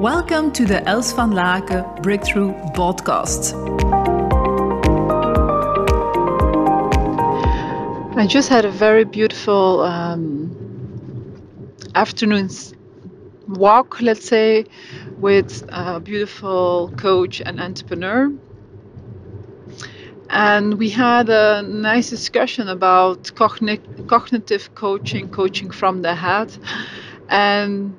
Welcome to the Els van Laken Breakthrough Podcast. I just had a very beautiful um, afternoon's walk, let's say, with a beautiful coach and entrepreneur. And we had a nice discussion about cogni- cognitive coaching, coaching from the head, and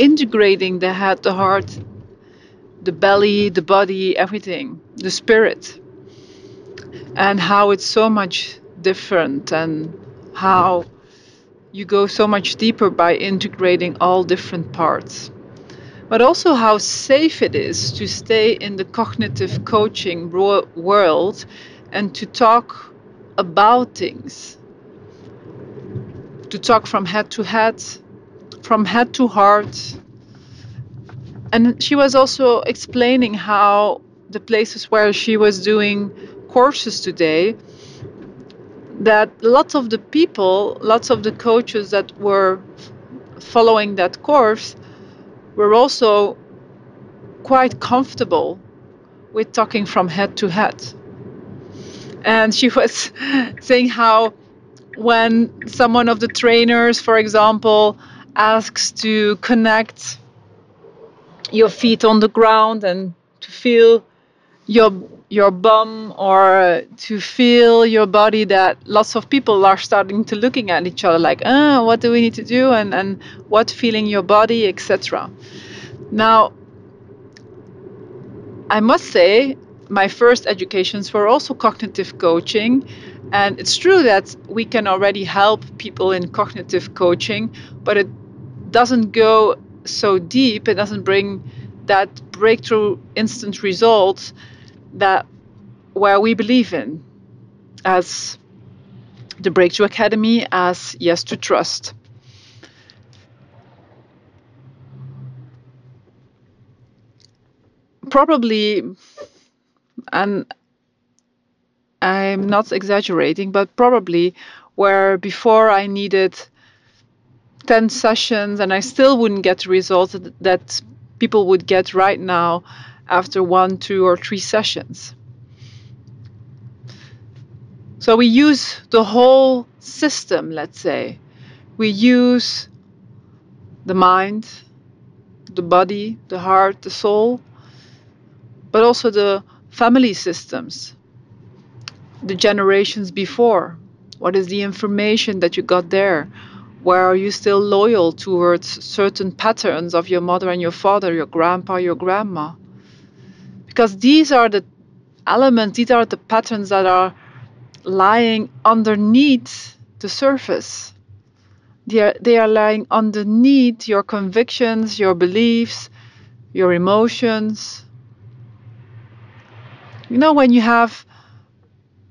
integrating the head, the heart, the belly, the body, everything, the spirit, and how it's so much different and how you go so much deeper by integrating all different parts. But also how safe it is to stay in the cognitive coaching world and to talk about things. To talk from head to head, from head to heart. And she was also explaining how the places where she was doing courses today that lots of the people, lots of the coaches that were following that course were also quite comfortable with talking from head to head. And she was saying how when someone of the trainers, for example, asks to connect your feet on the ground and to feel your your bum or to feel your body that lots of people are starting to looking at each other like oh what do we need to do? and and what feeling your body etc now i must say my first educations were also cognitive coaching and it's true that we can already help people in cognitive coaching but it doesn't go so deep, it doesn't bring that breakthrough instant results that where we believe in as the Breakthrough Academy, as Yes to Trust. Probably, and I'm not exaggerating, but probably where before I needed 10 sessions and I still wouldn't get the results that people would get right now after one, two, or three sessions. So we use the whole system, let's say. We use the mind, the body, the heart, the soul, but also the family systems, the generations before. What is the information that you got there? Where are you still loyal towards certain patterns of your mother and your father, your grandpa, your grandma? Because these are the elements, these are the patterns that are lying underneath the surface. They are, they are lying underneath your convictions, your beliefs, your emotions. You know, when you have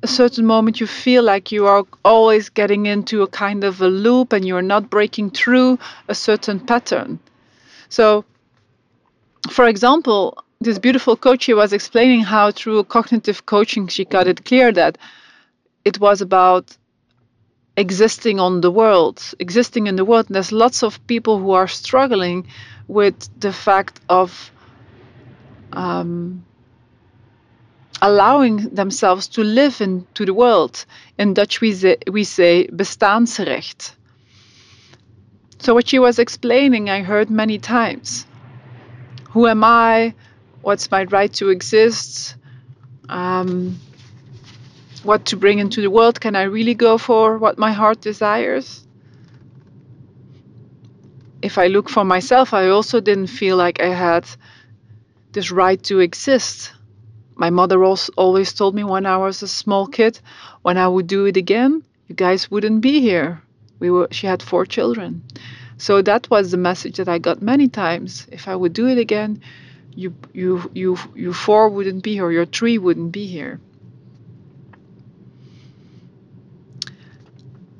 a certain moment you feel like you are always getting into a kind of a loop and you're not breaking through a certain pattern. So, for example, this beautiful coach she was explaining how through cognitive coaching she got it clear that it was about existing on the world, existing in the world. And there's lots of people who are struggling with the fact of um, allowing themselves to live into the world. In Dutch, we say, we say bestaansrecht. So, what she was explaining, I heard many times. Who am I? What's my right to exist? Um, what to bring into the world? Can I really go for what my heart desires? If I look for myself, I also didn't feel like I had this right to exist my mother always told me when I was a small kid, when I would do it again, you guys wouldn't be here. We were. She had four children, so that was the message that I got many times. If I would do it again, you you you you four wouldn't be here. Your three wouldn't be here.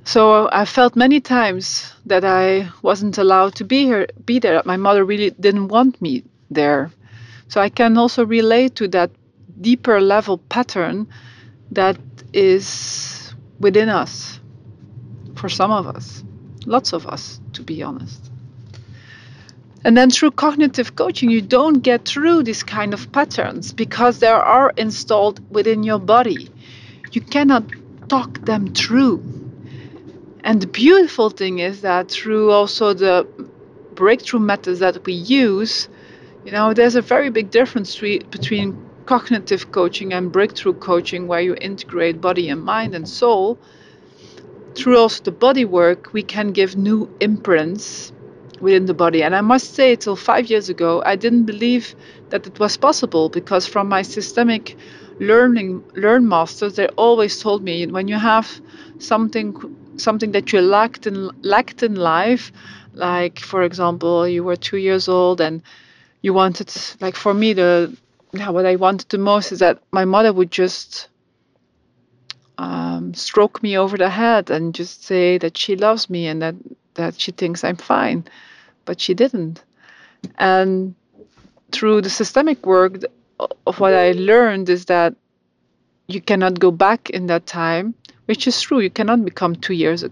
So I felt many times that I wasn't allowed to be here, be there. My mother really didn't want me there. So I can also relate to that deeper level pattern that is within us for some of us, lots of us, to be honest. And then through cognitive coaching, you don't get through these kind of patterns because they are installed within your body. You cannot talk them through. And the beautiful thing is that through also the breakthrough methods that we use, you know, there's a very big difference between cognitive coaching and breakthrough coaching, where you integrate body and mind and soul. Through also the body work, we can give new imprints within the body. And I must say, till five years ago, I didn't believe that it was possible because from my systemic learning learn masters, they always told me when you have something something that you lacked in lacked in life, like for example, you were two years old and you wanted like for me the yeah, what I wanted the most is that my mother would just um, stroke me over the head and just say that she loves me and that that she thinks I'm fine but she didn't. And through the systemic work of what I learned is that you cannot go back in that time, which is true. You cannot become two years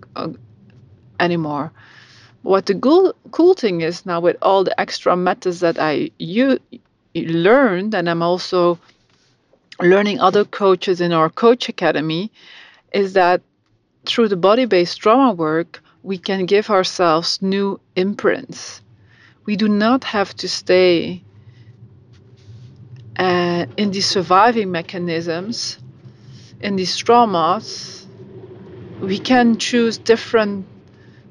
anymore. What the cool, cool thing is now with all the extra methods that I you learned, and I'm also learning other coaches in our coach academy, is that through the body-based trauma work, we can give ourselves new imprints. We do not have to stay uh, in these surviving mechanisms, in these traumas. We can choose different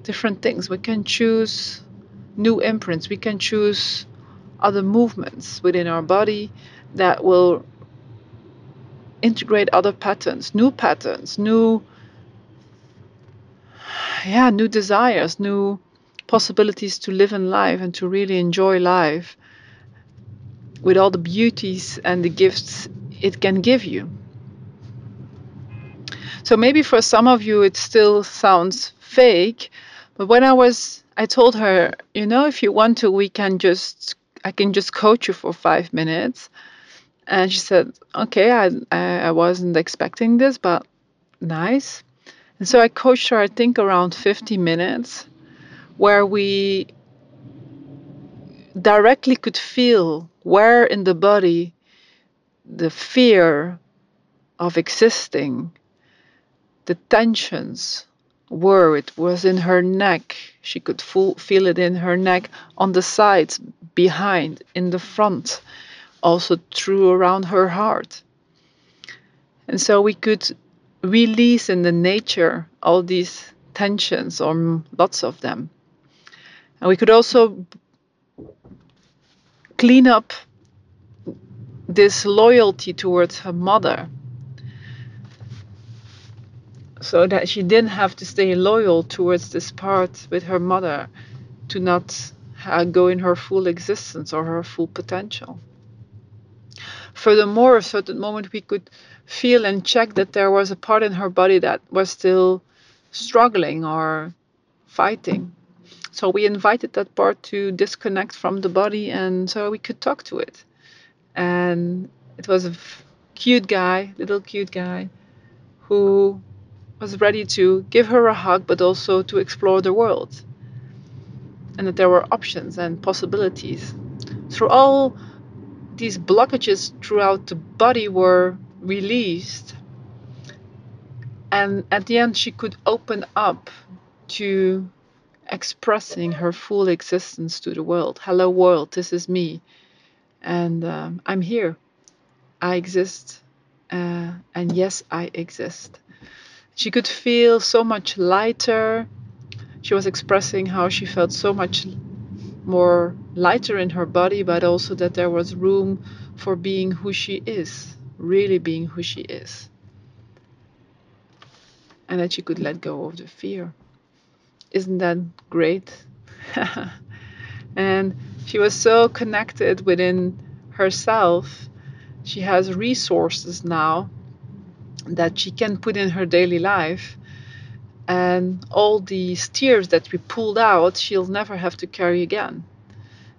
different things. We can choose new imprints. We can choose other movements within our body that will integrate other patterns, new patterns, new yeah, new desires, new possibilities to live in life and to really enjoy life with all the beauties and the gifts it can give you. So maybe for some of you it still sounds fake, but when I was I told her, you know, if you want to we can just I can just coach you for 5 minutes. And she said, "Okay, I I, I wasn't expecting this, but nice." And so I coached her, I think, around 50 minutes, where we directly could feel where in the body the fear of existing, the tensions were. It was in her neck. She could feel it in her neck, on the sides, behind, in the front, also through around her heart. And so we could release in the nature all these tensions or lots of them. And we could also clean up this loyalty towards her mother so that she didn't have to stay loyal towards this part with her mother to not uh, go in her full existence or her full potential. Furthermore, a certain moment we could feel and check that there was a part in her body that was still struggling or fighting. So we invited that part to disconnect from the body and so we could talk to it. And it was a cute guy, little cute guy, who was ready to give her a hug but also to explore the world. And that there were options and possibilities. Through all these blockages throughout the body were released. And at the end, she could open up to expressing her full existence to the world. Hello, world, this is me. And um, I'm here. I exist. Uh, and yes, I exist. She could feel so much lighter. She was expressing how she felt so much more lighter in her body, but also that there was room for being who she is, really being who she is. And that she could let go of the fear. Isn't that great? and she was so connected within herself. She has resources now that she can put in her daily life and all these tears that we pulled out, she'll never have to carry again.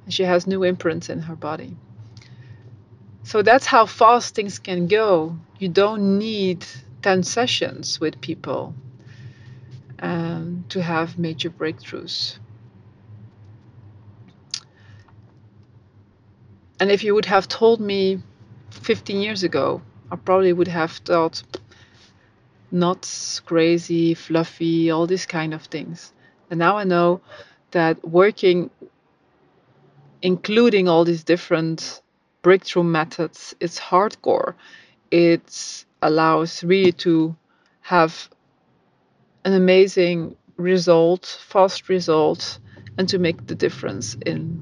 She has new imprints in her body. So that's how fast things can go. You don't need 10 sessions with people um, to have major breakthroughs. and if you would have told me 15 years ago, I probably would have thought nuts, crazy, fluffy, all these kind of things. And now I know that working, including all these different breakthrough methods, it's hardcore. It allows really to have an amazing result, fast result, and to make the difference in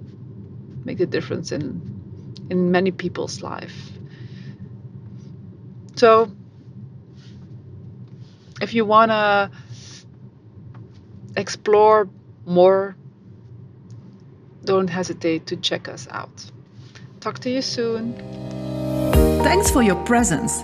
make the difference in in many people's life. So if you want to explore more, don't hesitate to check us out. Talk to you soon. Thanks for your presence.